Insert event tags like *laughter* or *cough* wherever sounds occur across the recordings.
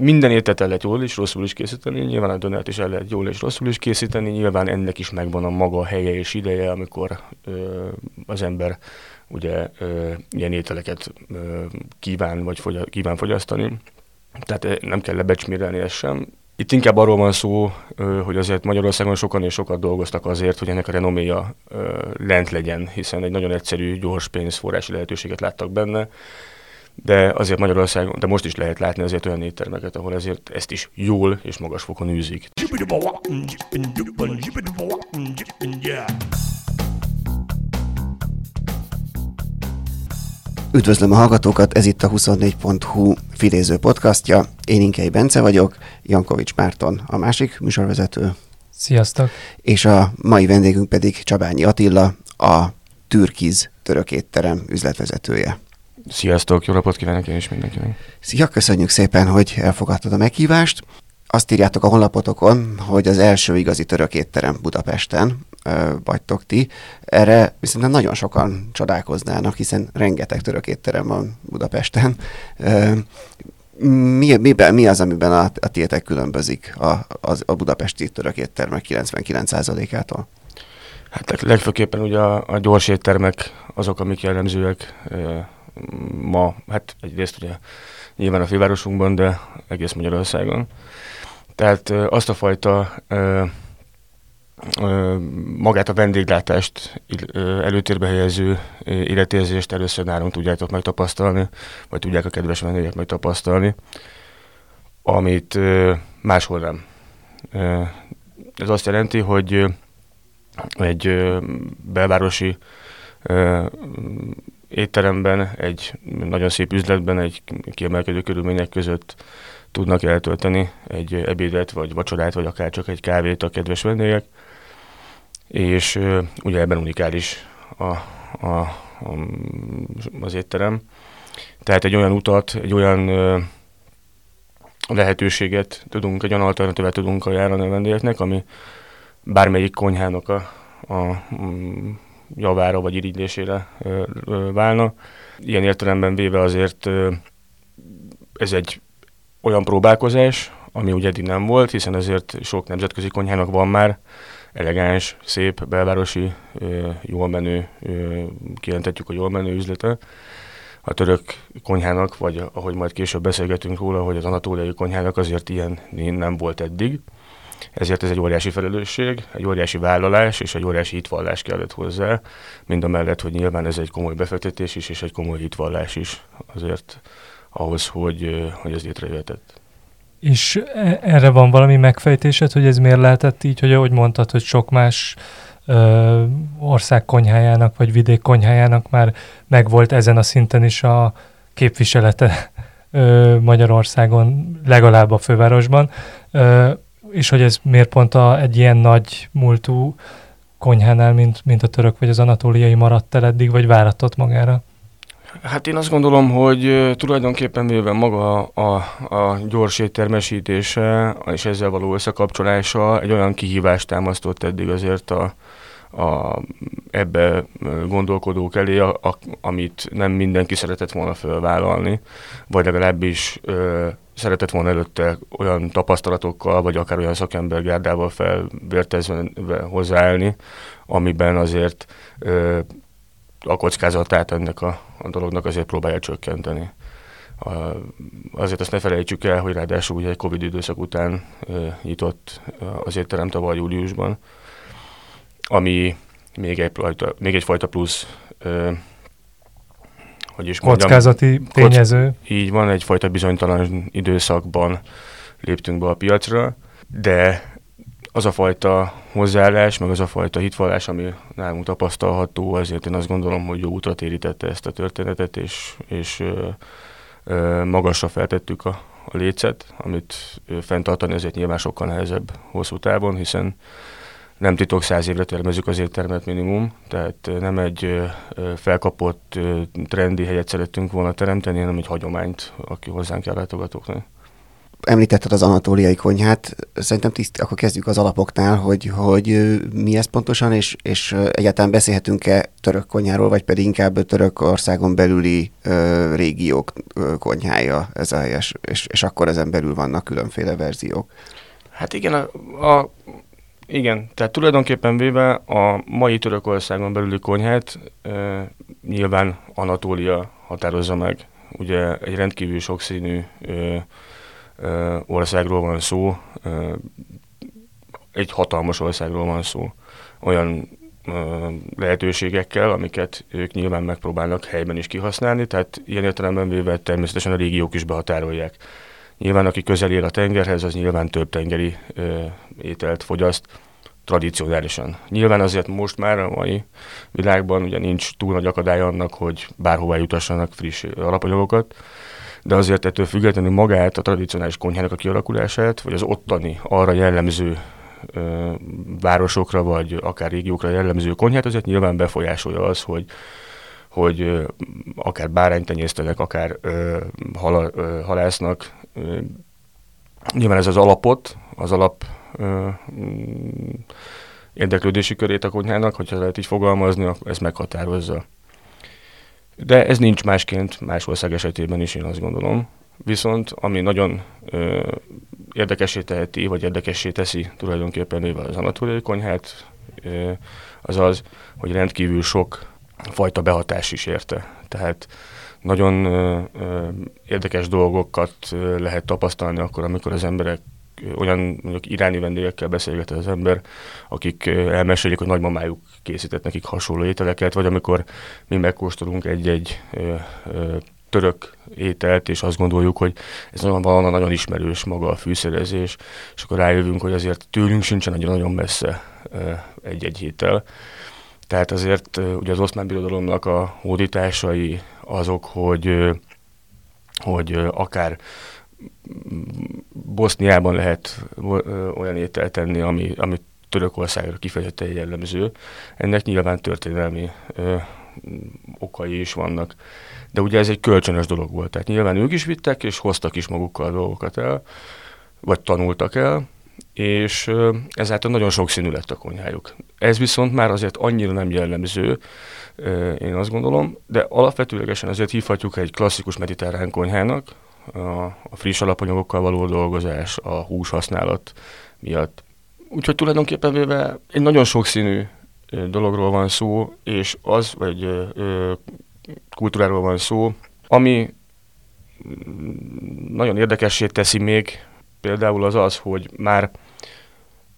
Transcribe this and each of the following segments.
minden ételt el lehet jól és rosszul is készíteni, nyilván a dönert is el lehet jól és rosszul is készíteni, nyilván ennek is megvan a maga helye és ideje, amikor ö, az ember ugye ö, ilyen ételeket ö, kíván vagy fogya, kíván fogyasztani. Tehát nem kell lebecsmérelni ezt sem. Itt inkább arról van szó, hogy azért Magyarországon sokan és sokat dolgoztak azért, hogy ennek a renoméja lent legyen, hiszen egy nagyon egyszerű, gyors pénzforrási lehetőséget láttak benne, de azért Magyarországon, de most is lehet látni azért olyan éttermeket, ahol ezért ezt is jól és magas fokon űzik. Üdvözlöm a hallgatókat, ez itt a 24.hu filéző podcastja. Én Inkei Bence vagyok, Jankovics Márton a másik műsorvezető. Sziasztok! És a mai vendégünk pedig Csabányi Attila, a Türkiz török étterem üzletvezetője. Sziasztok, jó napot kívánok én is mindenkinek. Szia, köszönjük szépen, hogy elfogadtad a meghívást. Azt írjátok a honlapotokon, hogy az első igazi török étterem Budapesten ö, vagytok ti. Erre viszont nagyon sokan csodálkoznának, hiszen rengeteg török étterem van Budapesten. Ö, mi, miben, mi az, amiben a, a tiétek különbözik a, a, a budapesti török éttermek 99%-ától? Hát legfőképpen ugye a, a gyors éttermek azok, amik jellemzőek ma, hát egyrészt ugye nyilván a fővárosunkban, de egész Magyarországon. Tehát azt a fajta magát a vendéglátást előtérbe helyező életérzést először nálunk tudjátok megtapasztalni, vagy tudják a kedves vendégek megtapasztalni, amit máshol nem. Ez azt jelenti, hogy egy belvárosi étteremben, egy nagyon szép üzletben, egy kiemelkedő körülmények között tudnak eltölteni egy ebédet, vagy vacsorát, vagy akár csak egy kávét a kedves vendégek. És ugye ebben unikális a, a, a, az étterem. Tehát egy olyan utat, egy olyan lehetőséget tudunk, egy olyan alternatívát tudunk ajánlani a vendégeknek, ami bármelyik konyhának a, a javára vagy irigylésére válna. Ilyen értelemben véve azért ez egy olyan próbálkozás, ami ugye eddig nem volt, hiszen ezért sok nemzetközi konyhának van már elegáns, szép, belvárosi, jól menő, kijelentetjük a jól menő üzlete. A török konyhának, vagy ahogy majd később beszélgetünk róla, hogy az anatóliai konyhának azért ilyen nem volt eddig. Ezért ez egy óriási felelősség, egy óriási vállalás és egy óriási hitvallás kellett hozzá, mind a mellett, hogy nyilván ez egy komoly befektetés is, és egy komoly hitvallás is azért ahhoz, hogy, hogy ez létrejöhetett. És e, erre van valami megfejtésed, hogy ez miért lehetett így, hogy ahogy mondtad, hogy sok más ö, ország konyhájának, vagy vidék konyhájának már megvolt ezen a szinten is a képviselete ö, Magyarországon, legalább a fővárosban. Ö, és hogy ez miért pont a, egy ilyen nagy múltú konyhánál, mint, mint a török vagy az anatóliai maradt el eddig, vagy váratott magára? Hát én azt gondolom, hogy tulajdonképpen mivel maga a, a gyors éttermesítése és ezzel való összekapcsolása egy olyan kihívást támasztott eddig azért a, a, ebbe gondolkodók elé, a, a, amit nem mindenki szeretett volna felvállalni, vagy legalábbis ö, szeretett volna előtte olyan tapasztalatokkal, vagy akár olyan szakembergárdával felvértezve hozzáállni, amiben azért ö, a kockázatát ennek a, a dolognak azért próbálja csökkenteni. A, azért azt ne felejtsük el, hogy ráadásul ugye egy Covid időszak után ö, nyitott az étterem tavaly júliusban, ami még, egy, még egyfajta plusz ö, hogy is mondjam, kockázati tényező. Kock, így van, egyfajta bizonytalan időszakban léptünk be a piacra, de az a fajta hozzáállás, meg az a fajta hitvallás, ami nálunk tapasztalható, azért én azt gondolom, hogy jó útra térítette ezt a történetet, és, és ö, ö, magasra feltettük a, a lécet, amit ö, fenntartani azért nyilván sokkal nehezebb hosszú távon, hiszen nem titok, száz évre termezzük az éttermet minimum, tehát nem egy felkapott trendi helyet szerettünk volna teremteni, hanem egy hagyományt, aki hozzánk kell látogatóknak. említetted az anatóliai konyhát, szerintem tiszt, akkor kezdjük az alapoknál, hogy, hogy mi ez pontosan, és, és egyáltalán beszélhetünk-e török konyháról, vagy pedig inkább Törökországon belüli ö, régiók ö, konyhája ez a helyes, és, és akkor ezen belül vannak különféle verziók. Hát igen, a, a, igen, tehát tulajdonképpen véve a mai Törökországon belüli konyhát e, nyilván Anatólia határozza meg. Ugye egy rendkívül sokszínű e, e, országról van szó, e, egy hatalmas országról van szó. Olyan lehetőségekkel, amiket ők nyilván megpróbálnak helyben is kihasználni, tehát ilyen értelemben véve természetesen a régiók is behatárolják Nyilván, aki közel él a tengerhez, az nyilván több tengeri ö, ételt fogyaszt tradicionálisan. Nyilván azért most már a mai világban ugye nincs túl nagy akadály annak, hogy bárhová jutassanak friss alapanyagokat, de azért ettől függetlenül magát a tradicionális konyhának a kialakulását, vagy az ottani arra jellemző ö, városokra, vagy akár régiókra jellemző konyhát, azért nyilván befolyásolja az, hogy hogy ö, akár bárányt tenyésztenek, akár ö, hala, ö, halásznak, Nyilván ez az alapot, az alap mm, érdeklődési körét a konyhának, hogyha lehet így fogalmazni, ez meghatározza. De ez nincs másként más ország esetében is, én azt gondolom. Viszont ami nagyon ö, érdekessé teheti, vagy érdekessé teszi tulajdonképpen mivel az anatóliai konyhát, ö, az az, hogy rendkívül sok fajta behatás is érte. Tehát nagyon érdekes dolgokat lehet tapasztalni akkor, amikor az emberek olyan mondjuk iráni vendégekkel beszélget az ember, akik elmesélik, hogy nagymamájuk készített nekik hasonló ételeket, vagy amikor mi megkóstolunk egy-egy török ételt, és azt gondoljuk, hogy ez nagyon, valami nagyon ismerős maga a fűszerezés, és akkor rájövünk, hogy azért tőlünk sincsen nagyon-nagyon messze egy-egy étel. Tehát azért ugye az oszmán birodalomnak a hódításai azok, hogy, hogy akár Boszniában lehet olyan ételt tenni, ami, ami Törökországra kifejezetten jellemző. Ennek nyilván történelmi ö, okai is vannak. De ugye ez egy kölcsönös dolog volt. Tehát nyilván ők is vittek, és hoztak is magukkal dolgokat el, vagy tanultak el, és ezáltal nagyon sokszínű lett a konyhájuk. Ez viszont már azért annyira nem jellemző, én azt gondolom, de alapvetőlegesen azért hívhatjuk egy klasszikus mediterrán konyhának, a, friss alapanyagokkal való dolgozás, a hús használat miatt. Úgyhogy tulajdonképpen véve egy nagyon sokszínű dologról van szó, és az, vagy ö, kultúráról van szó, ami nagyon érdekessé teszi még például az az, hogy már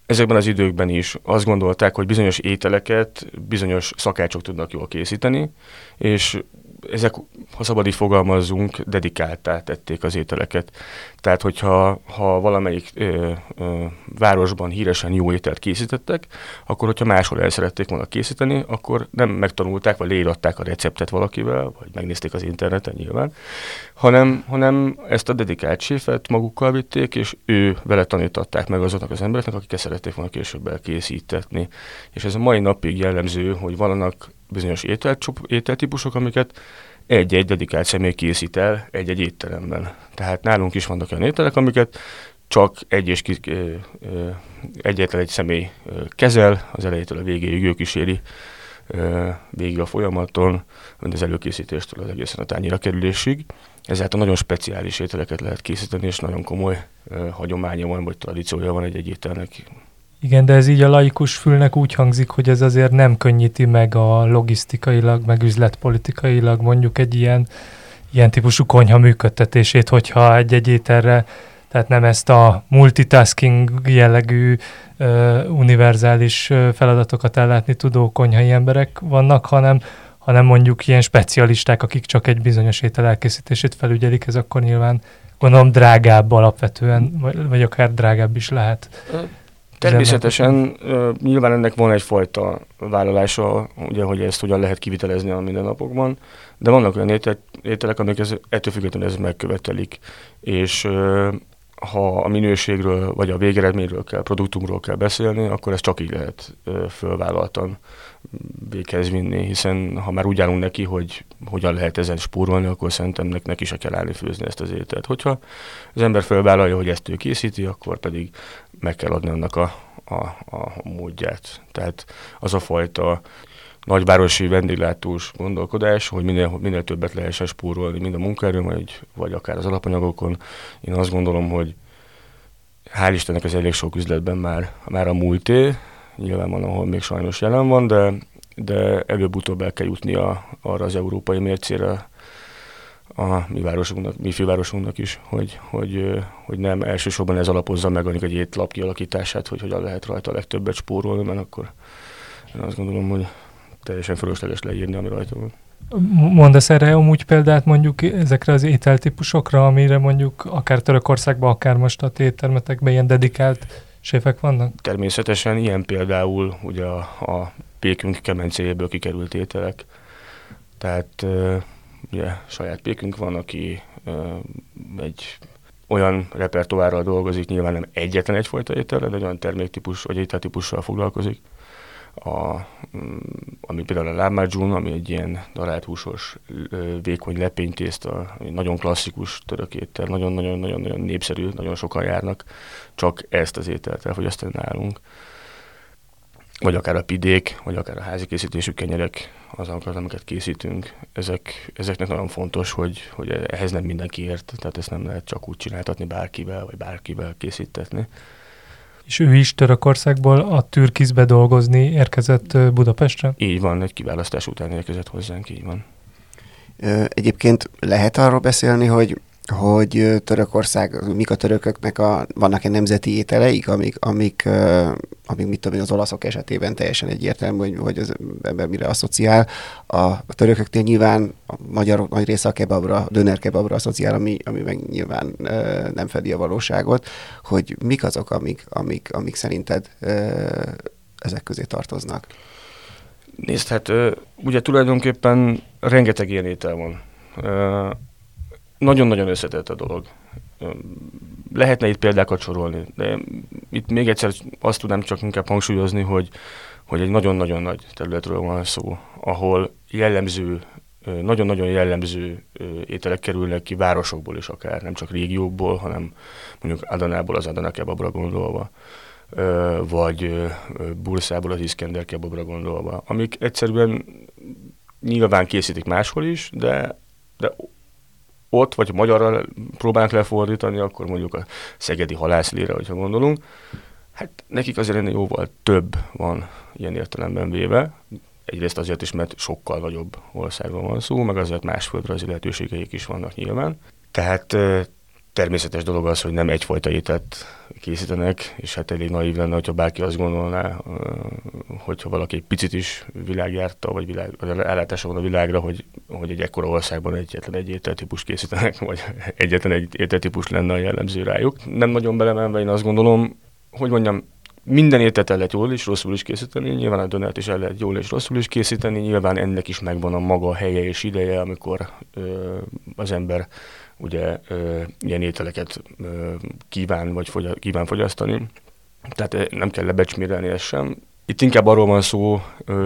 ezekben az időkben is azt gondolták, hogy bizonyos ételeket bizonyos szakácsok tudnak jól készíteni, és ezek, ha szabad így fogalmazzunk, dedikáltá tették az ételeket. Tehát, hogyha ha valamelyik ö, ö, városban híresen jó ételt készítettek, akkor hogyha máshol el szerették volna készíteni, akkor nem megtanulták, vagy leíratták a receptet valakivel, vagy megnézték az interneten nyilván, hanem, hanem ezt a dedikált séfet magukkal vitték, és ő vele tanítatták meg azoknak az embereknek, akik ezt szerették volna később elkészítetni. És ez a mai napig jellemző, hogy vannak bizonyos ételtípusok, amiket egy-egy dedikált személy készít el egy-egy étteremben. Tehát nálunk is vannak olyan ételek, amiket csak egy és ki, egyetlen egy személy kezel, az elejétől a végéig ő kíséri végig a folyamaton, az előkészítéstől az egészen a tányira kerülésig. Ezáltal nagyon speciális ételeket lehet készíteni, és nagyon komoly hagyománya van, vagy tradíciója van egy-egy ételnek. Igen, de ez így a laikus fülnek úgy hangzik, hogy ez azért nem könnyíti meg a logisztikailag, meg üzletpolitikailag mondjuk egy ilyen, ilyen típusú konyha működtetését, hogyha egy-egy ételre, tehát nem ezt a multitasking jellegű uh, univerzális feladatokat ellátni tudó konyhai emberek vannak, hanem, hanem mondjuk ilyen specialisták, akik csak egy bizonyos étel elkészítését felügyelik, ez akkor nyilván gondolom drágább alapvetően, vagy, vagy akár drágább is lehet. Természetesen nyilván ennek van egyfajta vállalása, ugye, hogy ezt hogyan lehet kivitelezni a mindennapokban, de vannak olyan ételek, amik ez, ettől függetlenül ez megkövetelik. És ha a minőségről vagy a végeredményről kell, produktumról kell beszélni, akkor ezt csak így lehet fölvállaltan véghez vinni, hiszen ha már úgy állunk neki, hogy hogyan lehet ezen spórolni, akkor szerintem neki se kell állni főzni ezt az ételt. Hogyha az ember felvállalja, hogy ezt ő készíti, akkor pedig meg kell adni annak a, a, a módját. Tehát az a fajta nagyvárosi vendéglátós gondolkodás, hogy minél, minél többet lehessen spórolni, mind a munkaerőn, vagy, vagy akár az alapanyagokon. Én azt gondolom, hogy hál' Istennek ez elég sok üzletben már, már a múlté, nyilván van, ahol még sajnos jelen van, de, de előbb-utóbb el kell jutni a, arra az európai mércére a mi városunknak, mi fővárosunknak is, hogy, hogy, hogy nem elsősorban ez alapozza meg egy étlap kialakítását, hogy hogyan lehet rajta a legtöbbet spórolni, mert akkor én azt gondolom, hogy teljesen fölösleges leírni, ami rajta van. Mondasz erre amúgy példát mondjuk ezekre az ételtípusokra, amire mondjuk akár Törökországban, akár most a téttermetekben ilyen dedikált séfek vannak? Természetesen ilyen például ugye a, a pékünk kemencéjéből kikerült ételek. Tehát ugye saját pékünk van, aki egy olyan repertoárral dolgozik, nyilván nem egyetlen egyfajta ételre, de egy olyan terméktípus vagy ételtípussal foglalkozik, a, mm, ami például a lámádzsún, ami egy ilyen darált húsos, vékony lepénytészta, nagyon klasszikus török étel, nagyon-nagyon-nagyon népszerű, nagyon sokan járnak, csak ezt az ételt elfogyasztani nálunk. Vagy akár a pidék, vagy akár a házi készítésű kenyerek, azok, amiket készítünk, ezek, ezeknek nagyon fontos, hogy, hogy ehhez nem mindenki ért, tehát ezt nem lehet csak úgy csináltatni bárkivel, vagy bárkivel készítetni és ő is Törökországból a Türkizbe dolgozni érkezett Budapestre? Így van, egy kiválasztás után érkezett hozzánk, így van. Egyébként lehet arról beszélni, hogy hogy Törökország, mik a törököknek a, vannak-e nemzeti ételeik, amik, amik, amik mit tudom én, az olaszok esetében teljesen egyértelmű, hogy, hogy az ember mire asszociál. A, a törököknél nyilván a magyar nagy része a kebabra, a döner kebabra asszociál, ami, ami meg nyilván nem fedi a valóságot, hogy mik azok, amik, amik, amik szerinted ezek közé tartoznak? Nézd, hát ugye tulajdonképpen rengeteg ilyen étel van nagyon-nagyon összetett a dolog. Lehetne itt példákat sorolni, de itt még egyszer azt tudnám csak inkább hangsúlyozni, hogy, hogy egy nagyon-nagyon nagy területről van szó, ahol jellemző, nagyon-nagyon jellemző ételek kerülnek ki városokból is akár, nem csak régiókból, hanem mondjuk Adanából az Adana kebabra gondolva, vagy Burszából az Iskender kebabra gondolva, amik egyszerűen nyilván készítik máshol is, de, de ott, vagy magyarra próbálunk lefordítani, akkor mondjuk a szegedi halászlére, hogyha gondolunk, hát nekik azért ennél jóval több van ilyen értelemben véve. Egyrészt azért is, mert sokkal nagyobb országban van szó, meg azért más földrajzi lehetőségeik is vannak nyilván. Tehát természetes dolog az, hogy nem egyfajta ételt készítenek, és hát elég naív lenne, hogyha bárki azt gondolná, hogyha valaki egy picit is világjárta, vagy, világ, ellátása van a világra, hogy, hogy egy ekkora országban egyetlen egy ételtípus készítenek, vagy egyetlen egy ételtípus lenne a jellemző rájuk. Nem nagyon belemenve, én azt gondolom, hogy mondjam, minden ételt el lehet jól és rosszul is készíteni, nyilván a dönert is el lehet jól és rosszul is készíteni, nyilván ennek is megvan a maga helye és ideje, amikor ö, az ember ugye ilyen ételeket kíván, vagy fogya, kíván fogyasztani. Tehát nem kell lebecsmérelni ezt sem. Itt inkább arról van szó,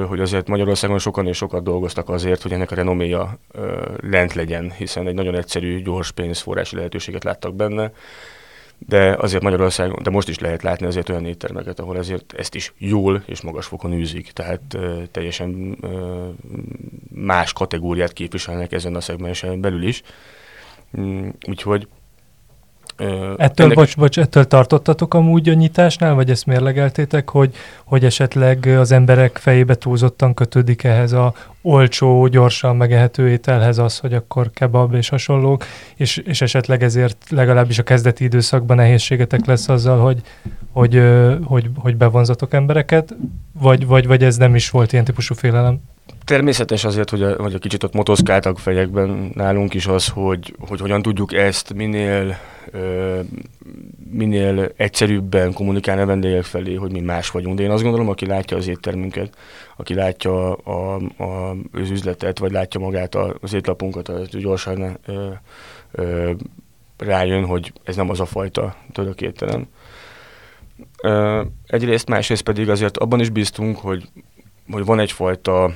hogy azért Magyarországon sokan és sokat dolgoztak azért, hogy ennek a renoméja lent legyen, hiszen egy nagyon egyszerű, gyors pénzforrási lehetőséget láttak benne, de azért Magyarországon, de most is lehet látni azért olyan éttermeket, ahol ezért ezt is jól és magas fokon űzik, tehát teljesen más kategóriát képviselnek ezen a szegmensen belül is. Mm, úgyhogy ettől, ennek... bocs, bocs, ettől tartottatok amúgy a nyitásnál, vagy ezt mérlegeltétek, hogy, hogy esetleg az emberek fejébe túlzottan kötődik ehhez a olcsó, gyorsan megehető ételhez az, hogy akkor kebab és hasonlók, és, és esetleg ezért legalábbis a kezdeti időszakban nehézségetek lesz azzal, hogy, hogy, hogy, hogy bevonzatok embereket, vagy, vagy, vagy ez nem is volt ilyen típusú félelem? Természetes azért, hogy a, hogy a kicsit ott motoszkáltak fejekben nálunk is az, hogy, hogy hogyan tudjuk ezt minél, ö, minél egyszerűbben kommunikálni a vendégek felé, hogy mi más vagyunk. De én azt gondolom, aki látja az éttermünket, aki látja a, a, az üzletet, vagy látja magát az étlapunkat, az gyorsan ö, ö, rájön, hogy ez nem az a fajta török étterem. Egyrészt, másrészt pedig azért abban is bíztunk, hogy, hogy van egyfajta,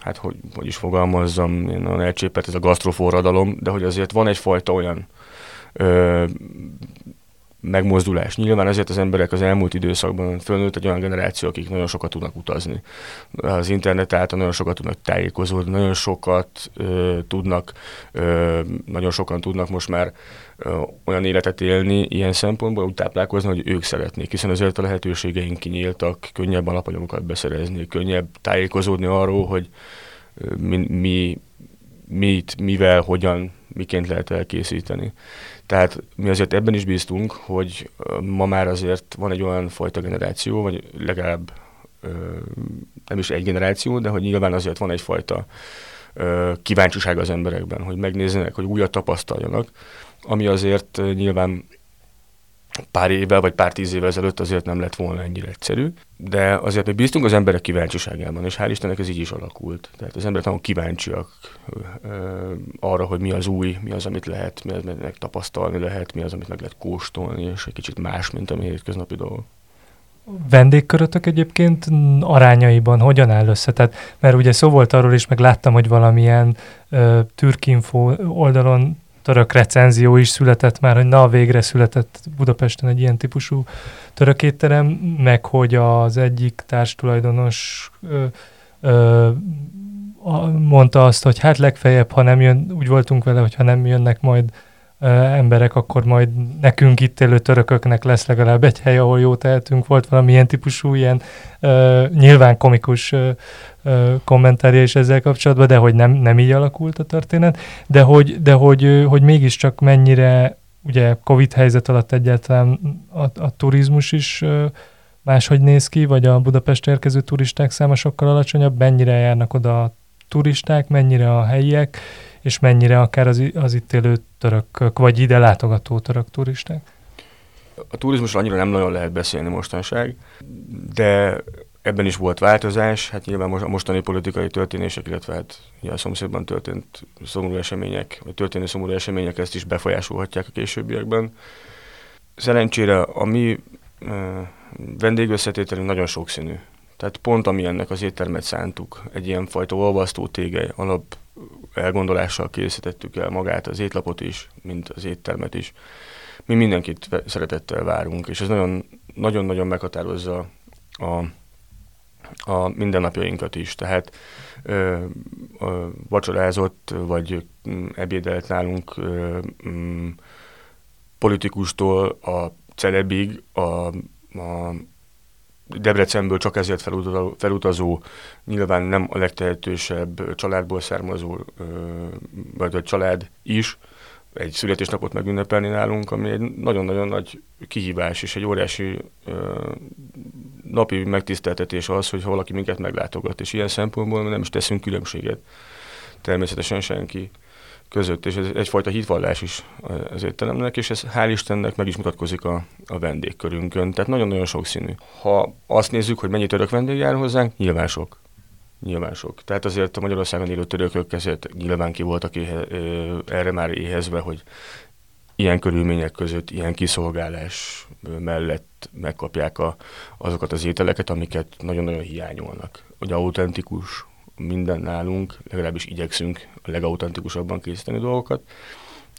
hát hogy, hogy is fogalmazzam, én nagyon elcsépelt ez a gasztroforradalom, de hogy azért van egyfajta olyan ö, megmozdulás. Nyilván ezért az emberek az elmúlt időszakban fölnőtt egy olyan generáció, akik nagyon sokat tudnak utazni. Az internet által nagyon sokat tudnak tájékozódni, nagyon sokat ö, tudnak, ö, nagyon sokan tudnak most már ö, olyan életet élni ilyen szempontból, úgy táplálkozni, hogy ők szeretnék, hiszen azért a lehetőségeink kinyíltak, könnyebb alapanyagokat beszerezni, könnyebb tájékozódni arról, hogy mi, mi mit, mivel, hogyan, miként lehet elkészíteni. Tehát mi azért ebben is bíztunk, hogy ma már azért van egy olyan fajta generáció, vagy legalább nem is egy generáció, de hogy nyilván azért van egyfajta kíváncsiság az emberekben, hogy megnézzenek, hogy újat tapasztaljanak, ami azért nyilván pár évvel vagy pár tíz évvel ezelőtt azért nem lett volna ennyire egyszerű, de azért mi bíztunk az emberek kíváncsiságában, és hál' Istennek ez így is alakult. Tehát az emberek nagyon kíváncsiak ö, arra, hogy mi az új, mi az, amit lehet, mi az, amit tapasztalni lehet, mi az, amit meg lehet kóstolni, és egy kicsit más, mint a mi hétköznapi dolgok vendégkörötök egyébként arányaiban hogyan áll össze? Tehát, mert ugye szó volt arról is, meg láttam, hogy valamilyen uh, Türkinfo oldalon török recenzió is született már, hogy na végre született Budapesten egy ilyen típusú török étterem, meg hogy az egyik társtulajdonos ö, ö, mondta azt, hogy hát legfeljebb, ha nem jön, úgy voltunk vele, hogy ha nem jönnek majd emberek, akkor majd nekünk itt élő törököknek lesz legalább egy hely, ahol jó tehetünk. Volt valamilyen típusú ilyen uh, nyilván komikus uh, kommentárja is ezzel kapcsolatban, de hogy nem, nem így alakult a történet, de hogy, de hogy, hogy mégiscsak mennyire ugye Covid helyzet alatt egyáltalán a, a turizmus is máshogy néz ki, vagy a Budapest érkező turisták száma sokkal alacsonyabb, mennyire járnak oda a turisták, mennyire a helyiek, és mennyire akár az, az itt élő törökök, vagy ide látogató török turisták? A turizmusról annyira nem nagyon lehet beszélni mostanság, de ebben is volt változás. Hát nyilván most a mostani politikai történések, illetve hát a szomszédban történt szomorú események, vagy történő szomorú események ezt is befolyásolhatják a későbbiekben. Szerencsére a mi vendégösszetételünk nagyon sokszínű. Tehát pont ami ennek az éttermet szántuk, egy ilyen fajta olvasztó tégely alap elgondolással készítettük el magát, az étlapot is, mint az éttermet is. Mi mindenkit szeretettel várunk, és ez nagyon-nagyon meghatározza a, a mindennapjainkat is. Tehát ö, ö, vacsorázott, vagy ebédelt nálunk ö, ö, politikustól a celebig, a, a Debrecenből csak ezért felutazó, felutazó nyilván nem a legtehetősebb családból származó, vagy a család is, egy születésnapot megünnepelni nálunk, ami egy nagyon-nagyon nagy kihívás és egy óriási ö, napi megtiszteltetés az, hogy valaki minket meglátogat, és ilyen szempontból nem is teszünk különbséget. Természetesen senki között, és ez egyfajta hitvallás is az étteremnek, és ez hál' Istennek meg is mutatkozik a, a vendégkörünkön, tehát nagyon-nagyon sokszínű. Ha azt nézzük, hogy mennyi török vendég jár hozzánk, nyilván sok. Nyilván sok. Tehát azért a Magyarországon élő törökök ezért nyilván ki voltak éhe, erre már éhezve, hogy ilyen körülmények között, ilyen kiszolgálás mellett megkapják a, azokat az ételeket, amiket nagyon-nagyon hiányolnak. Hogy autentikus, minden nálunk, legalábbis igyekszünk a legauthentikusabban készíteni dolgokat,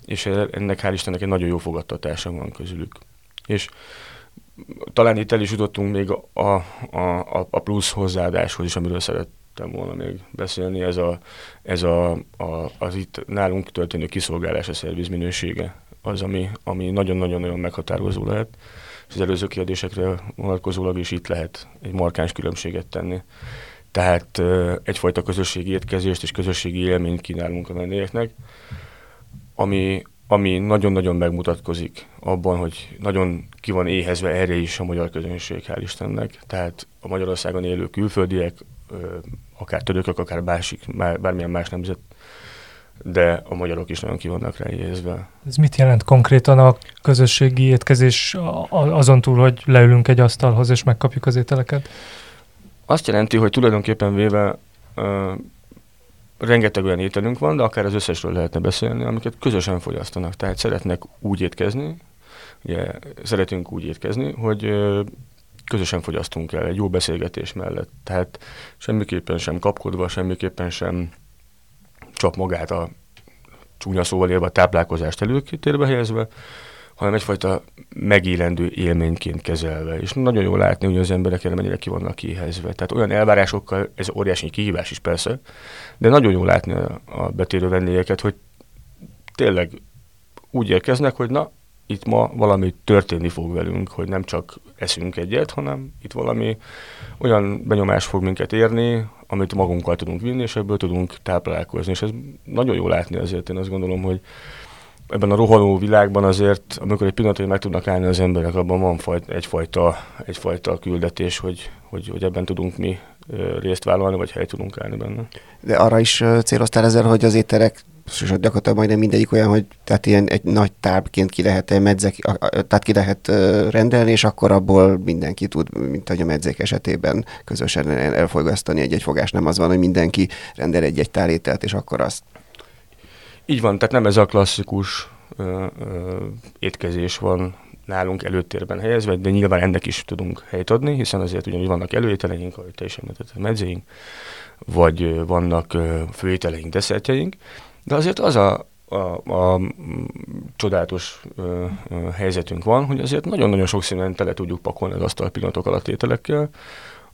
és ennek hál' Istennek egy nagyon jó fogadtatása van közülük. És talán itt el is jutottunk még a, a, a plusz hozzáadáshoz is, amiről szerettem volna még beszélni, ez, a, ez a, a, az itt nálunk történő kiszolgálás, a szerviz minősége, az, ami, ami nagyon-nagyon-nagyon meghatározó lehet, és az előző kérdésekre vonatkozólag is itt lehet egy markáns különbséget tenni. Tehát egyfajta közösségi étkezést és közösségi élményt kínálunk a vendégeknek, ami, ami nagyon-nagyon megmutatkozik abban, hogy nagyon ki van éhezve erre is a magyar közönség, hál' Istennek. Tehát a Magyarországon élő külföldiek, akár törökök, akár másik, bármilyen más nemzet, de a magyarok is nagyon ki vannak rá éhezve. Ez mit jelent konkrétan a közösségi étkezés azon túl, hogy leülünk egy asztalhoz és megkapjuk az ételeket? azt jelenti, hogy tulajdonképpen véve uh, rengeteg olyan ételünk van, de akár az összesről lehetne beszélni, amiket közösen fogyasztanak. Tehát szeretnek úgy étkezni, ugye szeretünk úgy étkezni, hogy közösen fogyasztunk el egy jó beszélgetés mellett. Tehát semmiképpen sem kapkodva, semmiképpen sem csap magát a csúnya szóval élve a táplálkozást előkétérbe helyezve, hanem egyfajta megélendő élményként kezelve. És nagyon jó látni, hogy az emberek erre mennyire ki vannak kihezve. Tehát olyan elvárásokkal, ez óriási kihívás is persze, de nagyon jó látni a betérő vendégeket, hogy tényleg úgy érkeznek, hogy na, itt ma valami történni fog velünk, hogy nem csak eszünk egyet, hanem itt valami olyan benyomás fog minket érni, amit magunkkal tudunk vinni, és ebből tudunk táplálkozni. És ez nagyon jó látni azért, én azt gondolom, hogy ebben a rohanó világban azért, amikor egy pillanatig meg tudnak állni az emberek, abban van fajt, egyfajta, egyfajta küldetés, hogy, hogy, hogy ebben tudunk mi részt vállalni, vagy helyt tudunk állni benne. De arra is céloztál ezzel, hogy az ételek és gyakorlatilag majdnem mindegyik olyan, hogy tehát ilyen egy nagy tábként ki lehet medzek, tehát ki lehet rendelni, és akkor abból mindenki tud, mint hogy a medzék esetében közösen elfogyasztani egy-egy fogás. Nem az van, hogy mindenki rendel egy-egy tálételt, és akkor azt. Így van, tehát nem ez a klasszikus ö, ö, étkezés van nálunk előtérben helyezve, de nyilván ennek is tudunk helyt adni, hiszen azért ugyanúgy vannak előételeink, ahogy te is említetted, medzéink, vagy vannak főételeink, desszertjeink, de azért az a, a, a csodálatos ö, ö, helyzetünk van, hogy azért nagyon-nagyon sok színen tele tudjuk pakolni az asztal pillanatok alatt ételekkel,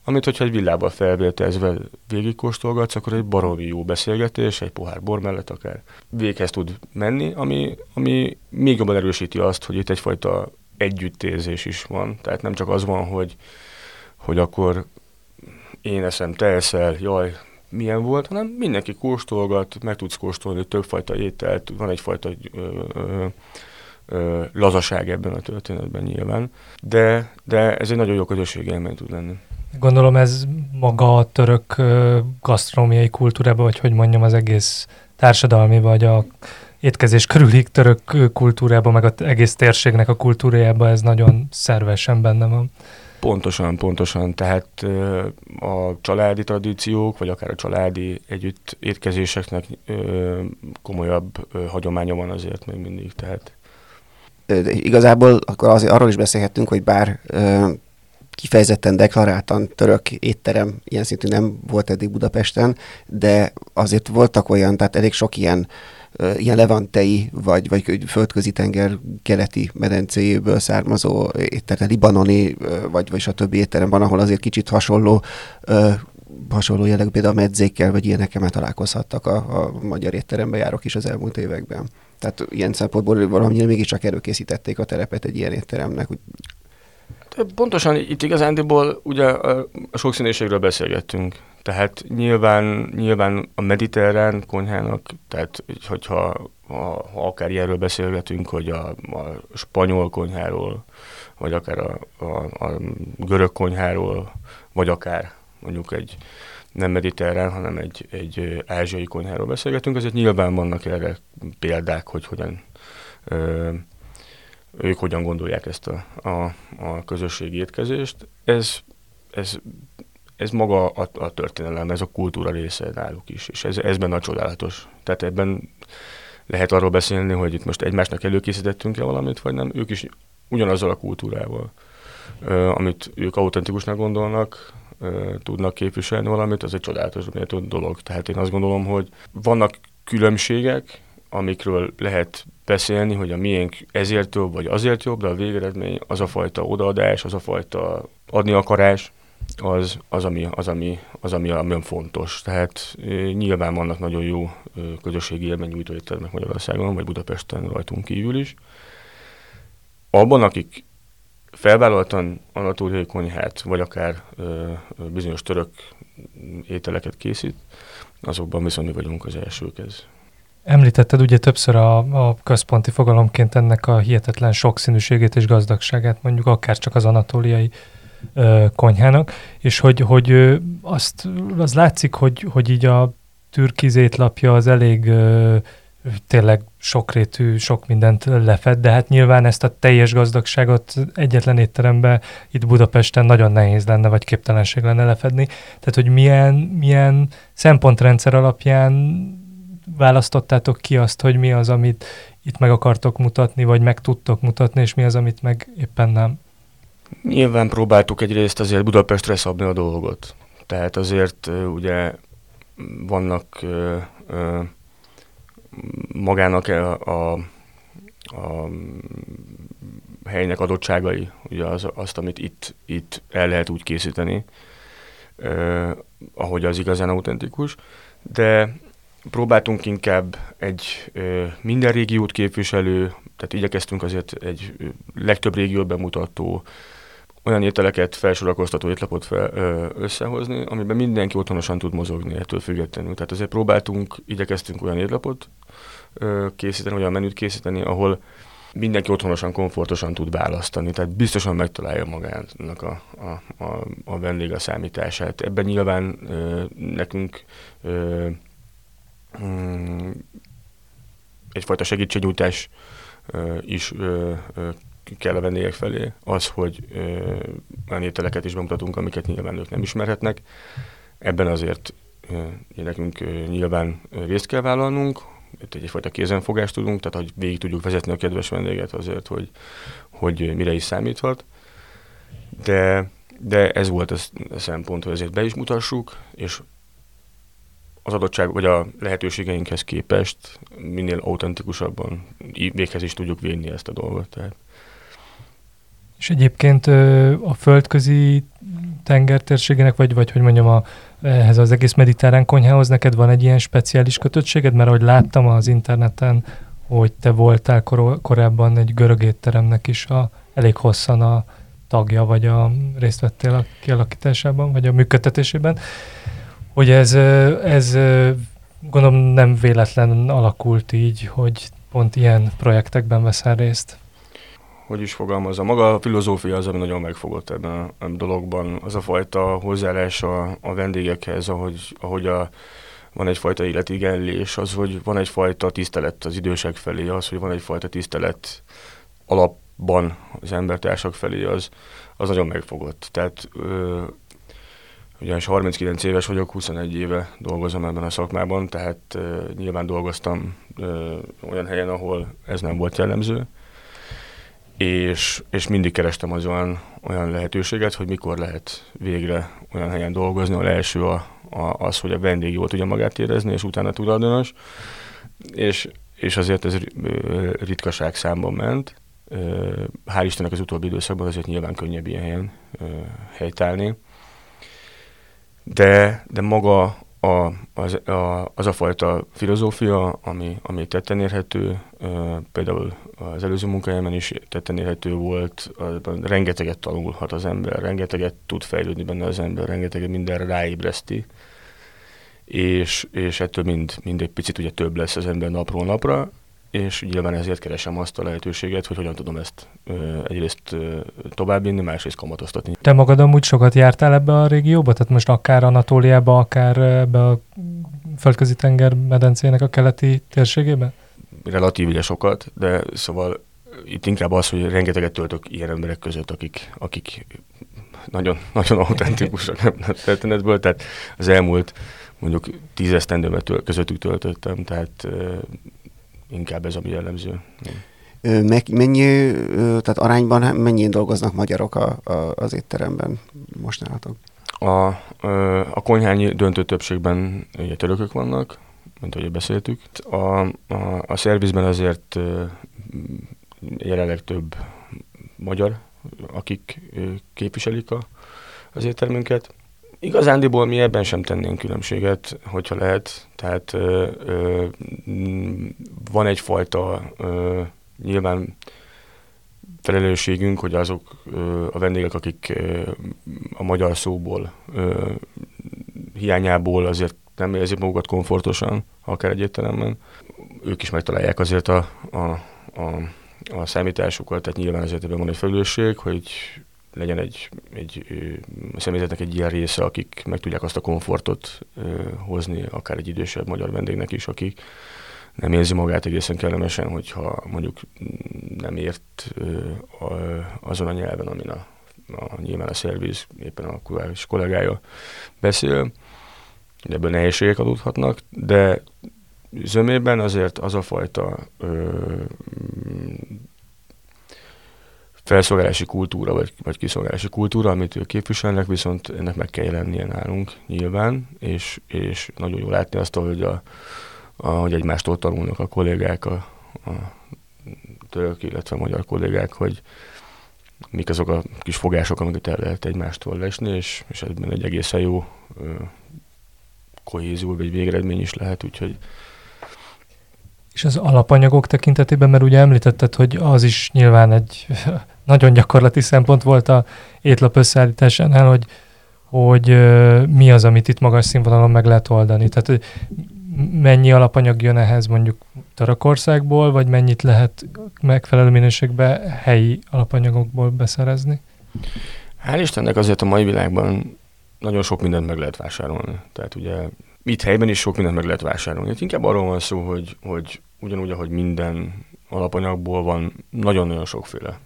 amit, hogyha egy villába felvértezve végigkóstolgatsz, akkor egy baromi jó beszélgetés, egy pohár bor mellett akár véghez tud menni, ami, ami még jobban erősíti azt, hogy itt egyfajta együttérzés is van. Tehát nem csak az van, hogy, hogy akkor én eszem, te eszel, jaj, milyen volt, hanem mindenki kóstolgat, meg tudsz kóstolni többfajta ételt, van egyfajta ö, ö, ö, lazaság ebben a történetben nyilván, de, de ez egy nagyon jó közösségi élmény tud lenni. Gondolom ez maga a török gasztronómiai kultúrában, vagy hogy mondjam, az egész társadalmi, vagy a étkezés körüli török kultúrában, meg az egész térségnek a kultúrájában ez nagyon szervesen benne van. Pontosan, pontosan. Tehát a családi tradíciók, vagy akár a családi együtt étkezéseknek komolyabb hagyománya van azért még mindig. Tehát. Igazából akkor azért arról is beszélhettünk, hogy bár kifejezetten deklaráltan török étterem ilyen szintű nem volt eddig Budapesten, de azért voltak olyan, tehát elég sok ilyen ilyen levantei, vagy, vagy földközi tenger keleti medencéjéből származó étterem, libanoni, vagy, vagy többi étterem van, ahol azért kicsit hasonló hasonló jellegű például a medzékkel, vagy ilyenekkel már találkozhattak a, a magyar étterembe járok is az elmúlt években. Tehát ilyen szempontból valamilyen mégiscsak előkészítették a terepet egy ilyen étteremnek. Pontosan itt igazándiból ugye a sokszínűségről beszélgettünk. Tehát nyilván, nyilván a mediterrán konyhának, tehát hogyha ha, ha akár ilyenről beszélgetünk, hogy a, a spanyol konyháról, vagy akár a, a, a görög konyháról, vagy akár mondjuk egy nem mediterrán, hanem egy, egy ázsiai konyháról beszélgetünk, azért nyilván vannak erre példák, hogy hogyan ö, ők hogyan gondolják ezt a, a, a közösségi étkezést. Ez, ez ez maga a, a történelem, ez a kultúra része náluk is, és ez, ez benne a csodálatos. Tehát ebben lehet arról beszélni, hogy itt most egymásnak előkészítettünk-e valamit, vagy nem. Ők is ugyanazzal a kultúrával, amit ők autentikusnak gondolnak, tudnak képviselni valamit, az egy csodálatos dolog. Tehát én azt gondolom, hogy vannak különbségek, amikről lehet beszélni, hogy a miénk ezért jobb, vagy azért jobb, de a végeredmény az a fajta odaadás, az a fajta adni akarás, az, az, ami, az, ami, az, ami nagyon fontos. Tehát nyilván vannak nagyon jó közösségi élménynyújtó éttermek Magyarországon, vagy Budapesten rajtunk kívül is. Abban, akik felvállaltan anatóriai konyhát, vagy akár ö, bizonyos török ételeket készít, azokban viszont mi vagyunk az elsők ez. Említetted ugye többször a, a központi fogalomként ennek a hihetetlen sokszínűségét és gazdagságát, mondjuk akár csak az anatóliai ö, konyhának, és hogy, hogy ö, azt az látszik, hogy, hogy így a türkiz étlapja az elég ö, tényleg sokrétű, sok mindent lefed, de hát nyilván ezt a teljes gazdagságot egyetlen étteremben itt Budapesten nagyon nehéz lenne, vagy képtelenség lenne lefedni. Tehát, hogy milyen, milyen szempontrendszer alapján választottátok ki azt, hogy mi az, amit itt meg akartok mutatni, vagy meg tudtok mutatni, és mi az, amit meg éppen nem? Nyilván próbáltuk egyrészt azért Budapestre szabni a dolgot. Tehát azért ugye vannak magának a, a, a helynek adottságai, ugye az, azt, amit itt, itt el lehet úgy készíteni, eh, ahogy az igazán autentikus, de próbáltunk inkább egy eh, minden régiót képviselő, tehát igyekeztünk azért egy legtöbb régiót bemutató, olyan ételeket felsorakoztató étlapot fel, ö, összehozni, amiben mindenki otthonosan tud mozogni ettől függetlenül. Tehát azért próbáltunk, igyekeztünk olyan étlapot ö, készíteni, olyan menüt készíteni, ahol mindenki otthonosan, komfortosan tud választani, tehát biztosan megtalálja magának a, a, a, a vendég a számítását. Ebben nyilván ö, nekünk ö, mm, egyfajta segítségnyújtás ö, is ö, kell a vendégek felé, az, hogy olyan ételeket is bemutatunk, amiket nyilván ők nem ismerhetnek. Ebben azért nekünk nyilván részt kell vállalnunk, itt egyfajta kézenfogást tudunk, tehát hogy végig tudjuk vezetni a kedves vendéget azért, hogy, hogy mire is számíthat. De, de ez volt a szempont, hogy ezért be is mutassuk, és az adottság, vagy a lehetőségeinkhez képest minél autentikusabban véghez is tudjuk vinni ezt a dolgot. Tehát. És egyébként a földközi tengertérségének, vagy, vagy hogy mondjam, a, ehhez az egész mediterrán konyhához neked van egy ilyen speciális kötöttséged? Mert ahogy láttam az interneten, hogy te voltál kor- korábban egy görög étteremnek is a, elég hosszan a tagja, vagy a részt vettél a kialakításában, vagy a működtetésében, hogy ez, ez gondolom nem véletlen alakult így, hogy pont ilyen projektekben veszel részt hogy is fogalmazza, maga a filozófia az, ami nagyon megfogott ebben a, a dologban. Az a fajta hozzáállás a, a vendégekhez, ahogy, ahogy a, van egyfajta életigenlés, az, hogy van egyfajta tisztelet az idősek felé, az, hogy van egyfajta tisztelet alapban az embertársak felé, az, az nagyon megfogott. Tehát ö, ugyanis 39 éves vagyok, 21 éve dolgozom ebben a szakmában, tehát nyilván dolgoztam olyan helyen, ahol ez nem volt jellemző, és, és mindig kerestem az olyan, olyan lehetőséget, hogy mikor lehet végre olyan helyen dolgozni, ahol első a, a, az, hogy a vendég jól tudja magát érezni, és utána tulajdonos, és, és azért ez ritkaság számban ment. Hál' Istennek az utóbbi időszakban azért nyilván könnyebb ilyen helyen helytállni. De, de maga a, az, a, az a fajta filozófia, ami, ami tetten érhető, például az előző munkahelyemen is tetten érhető volt, rengeteget tanulhat az ember, rengeteget tud fejlődni benne az ember, rengeteget mindenre ráébreszti, és, és ettől mind, mind egy picit ugye több lesz az ember napról napra, és nyilván ezért keresem azt a lehetőséget, hogy hogyan tudom ezt ö, egyrészt ö, továbbvinni, másrészt kamatoztatni. Te magad amúgy sokat jártál ebbe a régióba? Tehát most akár Anatóliába, akár ebbe a földközi tenger medencének a keleti térségébe? Relatív ugye sokat, de szóval itt inkább az, hogy rengeteget töltök ilyen emberek között, akik, akik nagyon, nagyon autentikusak *laughs* a történetből, tehát az elmúlt mondjuk tízesztendőmet közöttük töltöttem, tehát inkább ez a jellemző. Meg, mennyi, tehát arányban mennyien dolgoznak magyarok a, a, az étteremben most nálatok? A, a konyhányi döntő többségben ugye törökök vannak, mint ahogy beszéltük. A, a, a szervizben azért jelenleg több magyar, akik képviselik a, az éttermünket. Igazándiból mi ebben sem tennénk különbséget, hogyha lehet. Tehát ö, ö, van egyfajta ö, nyilván felelősségünk, hogy azok ö, a vendégek, akik ö, a magyar szóból ö, hiányából azért nem érzik magukat komfortosan, akár egy étteremben, ők is megtalálják azért a, a, a, a számításukat, tehát nyilván azért ebben van egy felelősség, hogy legyen egy, egy személyzetnek egy ilyen része, akik meg tudják azt a komfortot hozni, akár egy idősebb magyar vendégnek is, akik nem érzi magát egészen kellemesen, hogyha mondjuk nem ért azon a nyelven, amin a, a nyilván a szerviz, éppen a kulturális kollégája beszél. Ebből nehézségek adódhatnak, de zömében azért az a fajta felszolgálási kultúra, vagy, vagy kiszolgálási kultúra, amit ők képviselnek, viszont ennek meg kell jelennie nálunk nyilván, és, és nagyon jó látni azt, hogy, a, a, hogy egymástól tanulnak a kollégák, a, a török, illetve a magyar kollégák, hogy mik azok a kis fogások, amiket el lehet egymástól lesni, és, és ebben egy egészen jó ö, kohézió, vagy végeredmény is lehet, úgyhogy és az alapanyagok tekintetében, mert ugye említetted, hogy az is nyilván egy *laughs* nagyon gyakorlati szempont volt a étlap összeállításánál, hogy, hogy mi az, amit itt magas színvonalon meg lehet oldani. Tehát mennyi alapanyag jön ehhez mondjuk Törökországból, vagy mennyit lehet megfelelő minőségben helyi alapanyagokból beszerezni? Hál' Istennek azért a mai világban nagyon sok mindent meg lehet vásárolni. Tehát ugye itt helyben is sok mindent meg lehet vásárolni. Itt inkább arról van szó, hogy, hogy ugyanúgy, ahogy minden alapanyagból van nagyon-nagyon sokféle.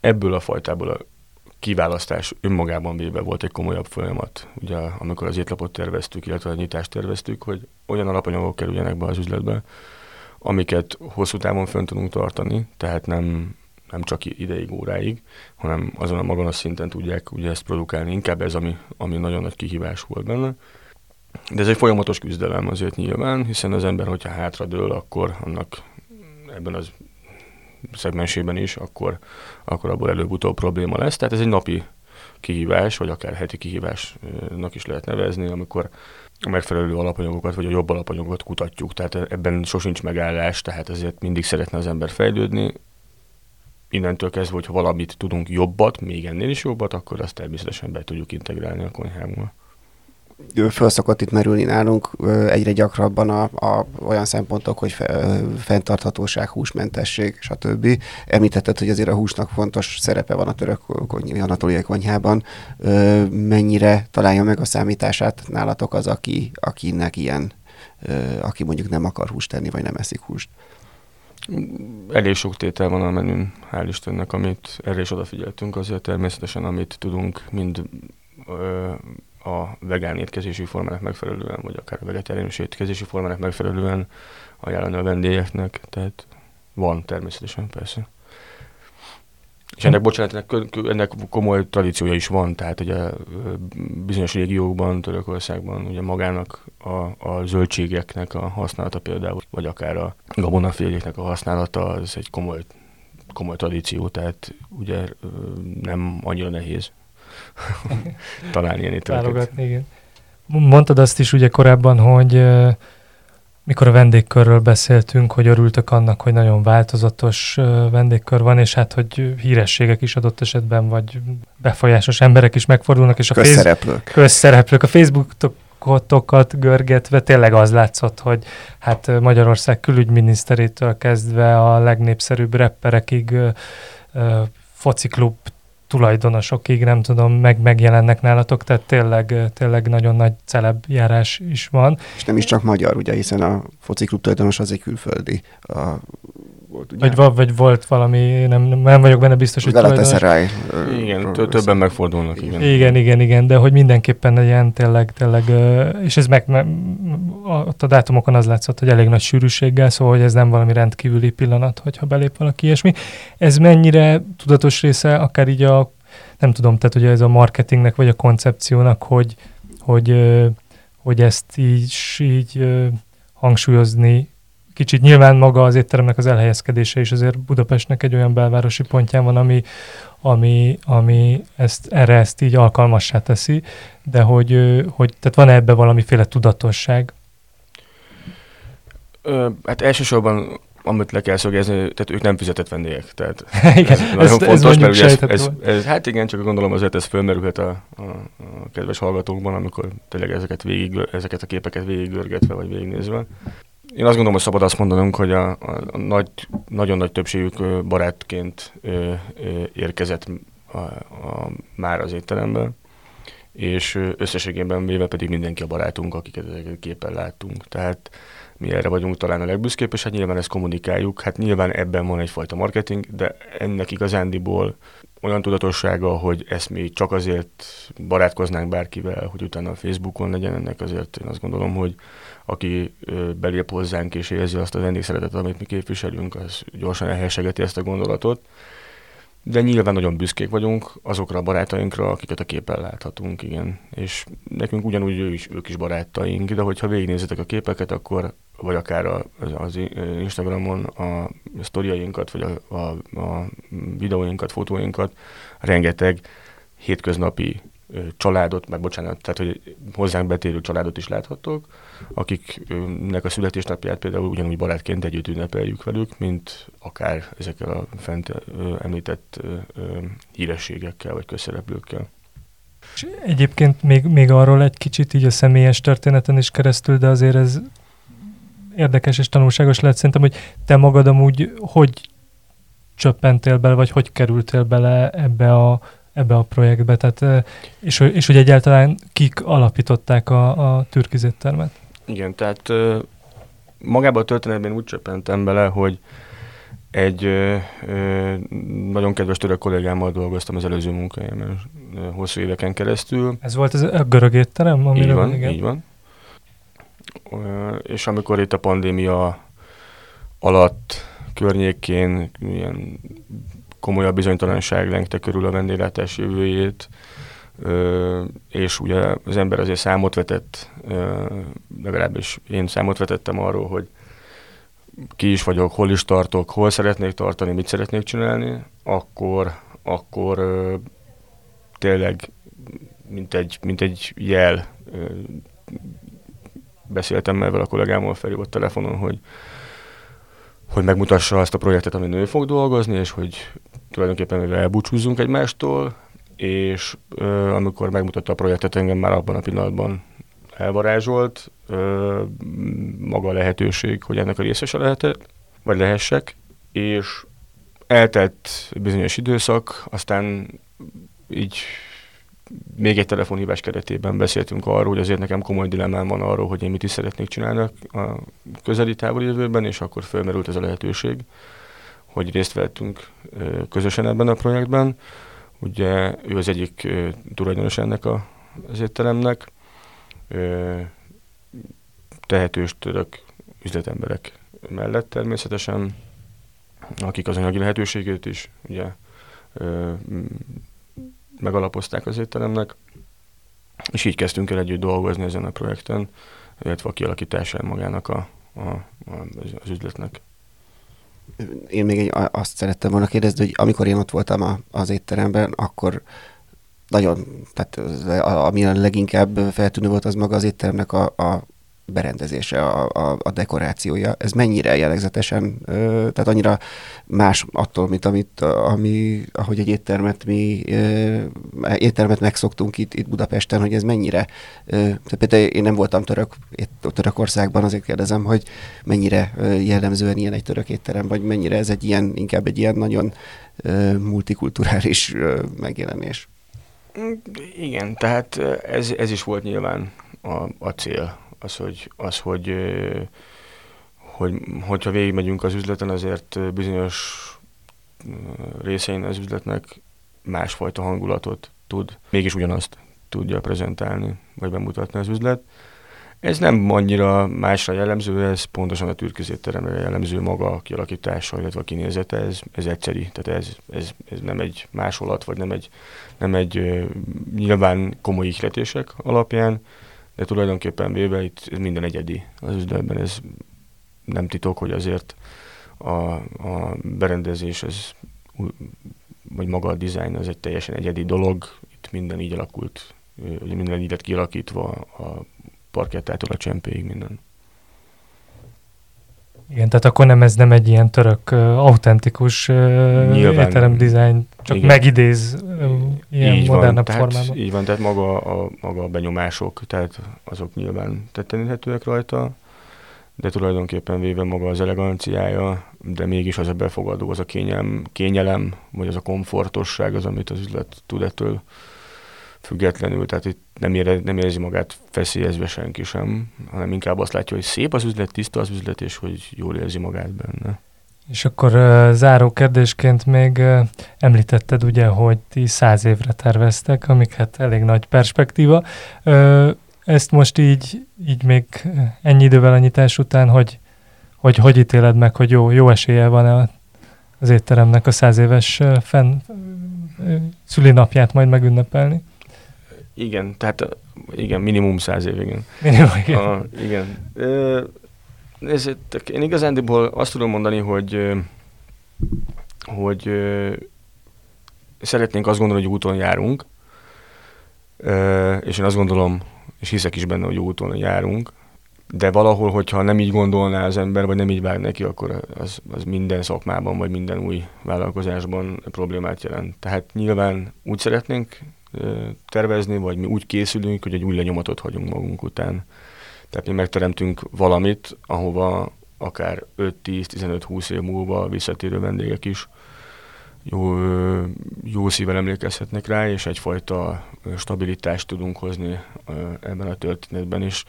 Ebből a fajtából a kiválasztás önmagában véve volt egy komolyabb folyamat, ugye amikor az étlapot terveztük, illetve a nyitást terveztük, hogy olyan alapanyagok kerüljenek be az üzletbe, amiket hosszú távon fönn tudunk tartani, tehát nem, nem csak ideig, óráig, hanem azon a magon a szinten tudják ugye ezt produkálni. Inkább ez, ami, ami nagyon nagy kihívás volt benne. De ez egy folyamatos küzdelem azért nyilván, hiszen az ember, hogyha hátradől, akkor annak ebben az szegmensében is, akkor, akkor abból előbb-utóbb probléma lesz. Tehát ez egy napi kihívás, vagy akár heti kihívásnak is lehet nevezni, amikor a megfelelő alapanyagokat, vagy a jobb alapanyagokat kutatjuk. Tehát ebben sosincs megállás, tehát ezért mindig szeretne az ember fejlődni. Innentől kezdve, hogyha valamit tudunk jobbat, még ennél is jobbat, akkor azt természetesen be tudjuk integrálni a konyhánkba föl szokott itt merülni nálunk egyre gyakrabban a, a, olyan szempontok, hogy fe, fenntarthatóság, húsmentesség, stb. Említetted, hogy azért a húsnak fontos szerepe van a török anatóliai konyhában. Mennyire találja meg a számítását nálatok az, aki, akinek ilyen, aki mondjuk nem akar húst tenni, vagy nem eszik húst? Elég sok tétel van a menün, hál' Istennek, amit erre is odafigyeltünk, azért természetesen, amit tudunk, mind a vegán étkezési formának megfelelően, vagy akár a vegetáriánus étkezési formának megfelelően ajánlani a vendégeknek, tehát van természetesen, persze. És ennek, bocsánat, ennek, komoly tradíciója is van, tehát ugye bizonyos régiókban, Törökországban ugye magának a, a zöldségeknek a használata például, vagy akár a gabonaféléknek a használata, az egy komoly, komoly tradíció, tehát ugye nem annyira nehéz *laughs* találni ilyen ételeket. igen. Mondtad azt is ugye korábban, hogy mikor a vendégkörről beszéltünk, hogy örültök annak, hogy nagyon változatos vendégkör van, és hát, hogy hírességek is adott esetben, vagy befolyásos emberek is megfordulnak, és a közszereplők. Face- közszereplők. A Facebookokat görgetve tényleg az látszott, hogy hát Magyarország külügyminiszterétől kezdve a legnépszerűbb rapperekig fociklub tulajdonosokig, nem tudom, meg megjelennek nálatok, tehát tényleg, tényleg nagyon nagy celeb járás is van. És nem is csak magyar, ugye, hiszen a fociklub tulajdonos az egy külföldi. A, volt, ugye? Vagy, vagy volt valami, nem, nem vagyok benne biztos, hogy Galatasaray. Igen, többen megfordulnak, igen. Igen, igen, igen, de hogy mindenképpen egy ilyen tényleg, tényleg, és ez meg, ott a dátumokon az látszott, hogy elég nagy sűrűséggel, szóval hogy ez nem valami rendkívüli pillanat, hogyha belép valaki ilyesmi. Ez mennyire tudatos része, akár így a, nem tudom, tehát ugye ez a marketingnek, vagy a koncepciónak, hogy, hogy, hogy ezt így, így hangsúlyozni kicsit nyilván maga az étteremnek az elhelyezkedése is azért Budapestnek egy olyan belvárosi pontján van, ami, ami, ami ezt, erre ezt így alkalmassá teszi, de hogy, hogy tehát van ebbe valamiféle tudatosság? Ö, hát elsősorban amit le kell szögezni, tehát ők nem fizetett vendégek. Tehát *laughs* igen, ez nagyon ez, fontos, ez mert ugye ez, ez, ez, hát igen, csak gondolom azért ez fölmerülhet a, a, a kedves hallgatókban, amikor tényleg ezeket, végig, ezeket a képeket végigörgetve vagy végignézve. Én azt gondolom, hogy szabad azt mondanunk, hogy a, a, a nagy, nagyon nagy többségük barátként ö, ö, érkezett a, a, már az étteremben, és összességében véve pedig mindenki a barátunk, akiket ezeket képen láttunk. Tehát mi erre vagyunk talán a legbüszkébb, és hát nyilván ezt kommunikáljuk. Hát nyilván ebben van egyfajta marketing, de ennek igazándiból olyan tudatossága, hogy ezt mi csak azért barátkoznánk bárkivel, hogy utána a Facebookon legyen ennek, azért én azt gondolom, hogy aki belép hozzánk és érzi azt a vendégszeretetet, amit mi képviselünk, az gyorsan elhessegeti ezt a gondolatot. De nyilván nagyon büszkék vagyunk azokra a barátainkra, akiket a képen láthatunk, igen. És nekünk ugyanúgy ő is, ők is barátaink, de hogyha végignézitek a képeket, akkor vagy akár az, az Instagramon a sztoriainkat, vagy a, a, a videóinkat, fotóinkat, rengeteg hétköznapi családot, meg bocsánat, tehát hogy hozzánk betérő családot is láthatok, akiknek a születésnapját például ugyanúgy barátként együtt ünnepeljük velük, mint akár ezekkel a fent említett hírességekkel vagy közszereplőkkel. És egyébként még, még arról egy kicsit így a személyes történeten is keresztül, de azért ez érdekes és tanulságos lehet szerintem, hogy te magad amúgy hogy csöppentél bele, vagy hogy kerültél bele ebbe a, ebbe a projektbe, tehát, és, és hogy egyáltalán kik alapították a, a türkizéttermet? Igen, tehát magában a történetben úgy csöppentem bele, hogy egy ö, ö, nagyon kedves török kollégámmal dolgoztam az előző munkájában hosszú éveken keresztül. Ez volt az a görög étterem? Így van, igen. így van és amikor itt a pandémia alatt környékén ilyen komolyabb bizonytalanság lengte körül a vendéglátás jövőjét, és ugye az ember azért számot vetett, legalábbis én számot vetettem arról, hogy ki is vagyok, hol is tartok, hol szeretnék tartani, mit szeretnék csinálni, akkor, akkor tényleg mint egy, mint egy jel beszéltem ezzel a kollégámmal felhívott telefonon, hogy, hogy megmutassa azt a projektet, amin ő fog dolgozni, és hogy tulajdonképpen elbúcsúzzunk egymástól, és ö, amikor megmutatta a projektet, engem már abban a pillanatban elvarázsolt ö, maga a lehetőség, hogy ennek a részese lehetek, vagy lehessek, és eltelt bizonyos időszak, aztán így még egy telefonhívás keretében beszéltünk arról, hogy azért nekem komoly dilemmám van arról, hogy én mit is szeretnék csinálni a közeli távoli jövőben, és akkor felmerült ez a lehetőség, hogy részt vettünk közösen ebben a projektben. Ugye ő az egyik tulajdonos ennek a, az étteremnek, tehetős török üzletemberek mellett természetesen, akik az anyagi lehetőségét is ugye megalapozták az étteremnek, és így kezdtünk el együtt dolgozni ezen a projekten, illetve a kialakításán magának a, a, az üzletnek. Én még egy, azt szerettem volna kérdezni, hogy amikor én ott voltam a, az étteremben, akkor nagyon, tehát ami a leginkább feltűnő volt, az maga az étteremnek a, a berendezése, a, a, a dekorációja, ez mennyire jellegzetesen, tehát annyira más attól, mint amit, ami, ahogy egy éttermet mi, éttermet megszoktunk itt, itt Budapesten, hogy ez mennyire, tehát például én nem voltam török, Törökországban, azért kérdezem, hogy mennyire jellemzően ilyen egy török étterem, vagy mennyire ez egy ilyen, inkább egy ilyen nagyon ö, multikulturális megjelenés. Igen, tehát ez, ez is volt nyilván a, a cél, az, hogy, az, hogy, hogy hogyha végigmegyünk az üzleten, azért bizonyos részein az üzletnek másfajta hangulatot tud, mégis ugyanazt tudja prezentálni, vagy bemutatni az üzlet. Ez nem annyira másra jellemző, ez pontosan a türkizétteremre jellemző maga a kialakítása, illetve a kinézete, ez, ez egyszeri, tehát ez, ez, ez nem egy másolat, vagy nem egy, nem egy nyilván komoly ihletések alapján, de tulajdonképpen véve itt minden egyedi az üzletben, ez nem titok, hogy azért a, a berendezés, ez, vagy maga a dizájn, az egy teljesen egyedi dolog, itt minden így alakult, minden így lett kialakítva a parkettától a csempéig minden. Igen, tehát akkor nem ez nem egy ilyen török uh, autentikus uh, étterem dizájn, csak Igen. megidéz uh, ilyen így modernabb van, formában. Tehát, így van, tehát maga a, maga a benyomások, tehát azok nyilván tetteníthetőek rajta, de tulajdonképpen véve maga az eleganciája, de mégis az a befogadó, az a kényelem, kényelem, vagy az a komfortosság az, amit az üzlet tud ettől függetlenül, tehát itt nem, ére, nem érzi magát feszélyezve senki sem, hanem inkább azt látja, hogy szép az üzlet, tiszta az üzlet, és hogy jól érzi magát benne. És akkor záró kérdésként még említetted ugye, hogy ti száz évre terveztek, amik hát elég nagy perspektíva. Ezt most így, így még ennyi idővel a után, hogy hogy, hogy ítéled meg, hogy jó, jó esélye van az étteremnek a száz éves fenn, szülinapját majd megünnepelni? Igen, tehát igen, minimum száz év, igen. Minimum, igen. A, igen. Nézzétek, én igazándiból azt tudom mondani, hogy hogy szeretnénk azt gondolni, hogy úton járunk, és én azt gondolom, és hiszek is benne, hogy úton járunk, de valahol, hogyha nem így gondolná az ember, vagy nem így vág neki, akkor az, az minden szakmában, vagy minden új vállalkozásban problémát jelent. Tehát nyilván úgy szeretnénk tervezni, vagy mi úgy készülünk, hogy egy új lenyomatot hagyunk magunk után. Tehát mi megteremtünk valamit, ahova akár 5-10-15-20 év múlva visszatérő vendégek is jó, jó szívvel emlékezhetnek rá, és egyfajta stabilitást tudunk hozni ebben a történetben is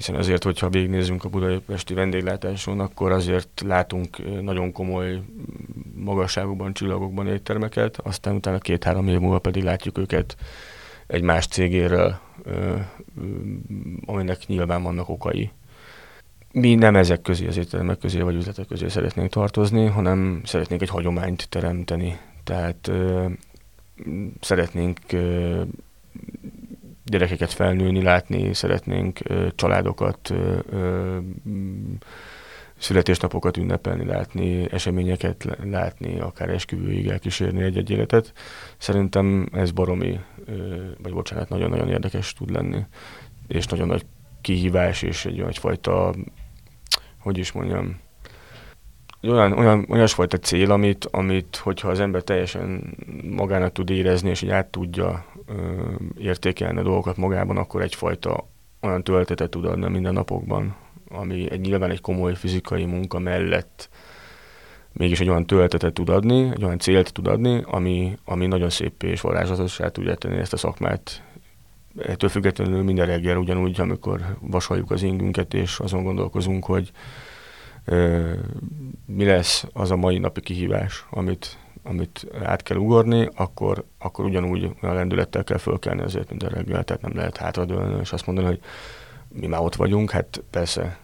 hiszen azért, hogyha végignézzünk a budapesti vendéglátáson, akkor azért látunk nagyon komoly magasságokban, csillagokban éttermeket, aztán utána két-három év múlva pedig látjuk őket egy más cégéről, aminek nyilván vannak okai. Mi nem ezek közé, az éttermek közé vagy üzletek közé szeretnénk tartozni, hanem szeretnénk egy hagyományt teremteni. Tehát szeretnénk gyerekeket felnőni, látni, szeretnénk családokat, születésnapokat ünnepelni, látni, eseményeket látni, akár esküvőig elkísérni egy-egy életet. Szerintem ez baromi, vagy bocsánat, nagyon-nagyon érdekes tud lenni, és nagyon nagy kihívás, és egy egyfajta, hogy is mondjam, olyan, olyan, olyasfajta cél, amit, amit, hogyha az ember teljesen magának tud érezni, és így át tudja ö, értékelni a dolgokat magában, akkor egyfajta olyan töltetet tud adni a mindennapokban, ami egy, nyilván egy komoly fizikai munka mellett mégis egy olyan töltetet tud adni, egy olyan célt tud adni, ami, ami nagyon szép és varázslatossá tudja tenni ezt a szakmát. Ettől függetlenül minden reggel ugyanúgy, amikor vasaljuk az ingünket, és azon gondolkozunk, hogy mi lesz az a mai napi kihívás, amit, amit át kell ugorni, akkor, akkor ugyanúgy olyan lendülettel kell fölkelni azért minden reggel, tehát nem lehet hátradőlni, és azt mondani, hogy mi már ott vagyunk, hát persze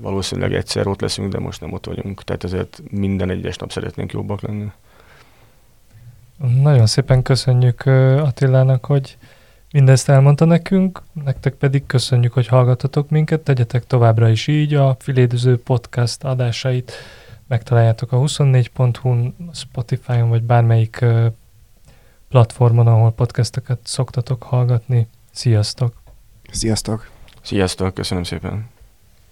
valószínűleg egyszer ott leszünk, de most nem ott vagyunk, tehát ezért minden egyes nap szeretnénk jobbak lenni. Nagyon szépen köszönjük Attilának, hogy Mindezt elmondta nekünk, nektek pedig köszönjük, hogy hallgatatok minket, tegyetek továbbra is így, a Filédüző podcast adásait megtaláljátok a 24.hu-n, Spotify-on, vagy bármelyik platformon, ahol podcasteket szoktatok hallgatni. Sziasztok! Sziasztok! Sziasztok, köszönöm szépen!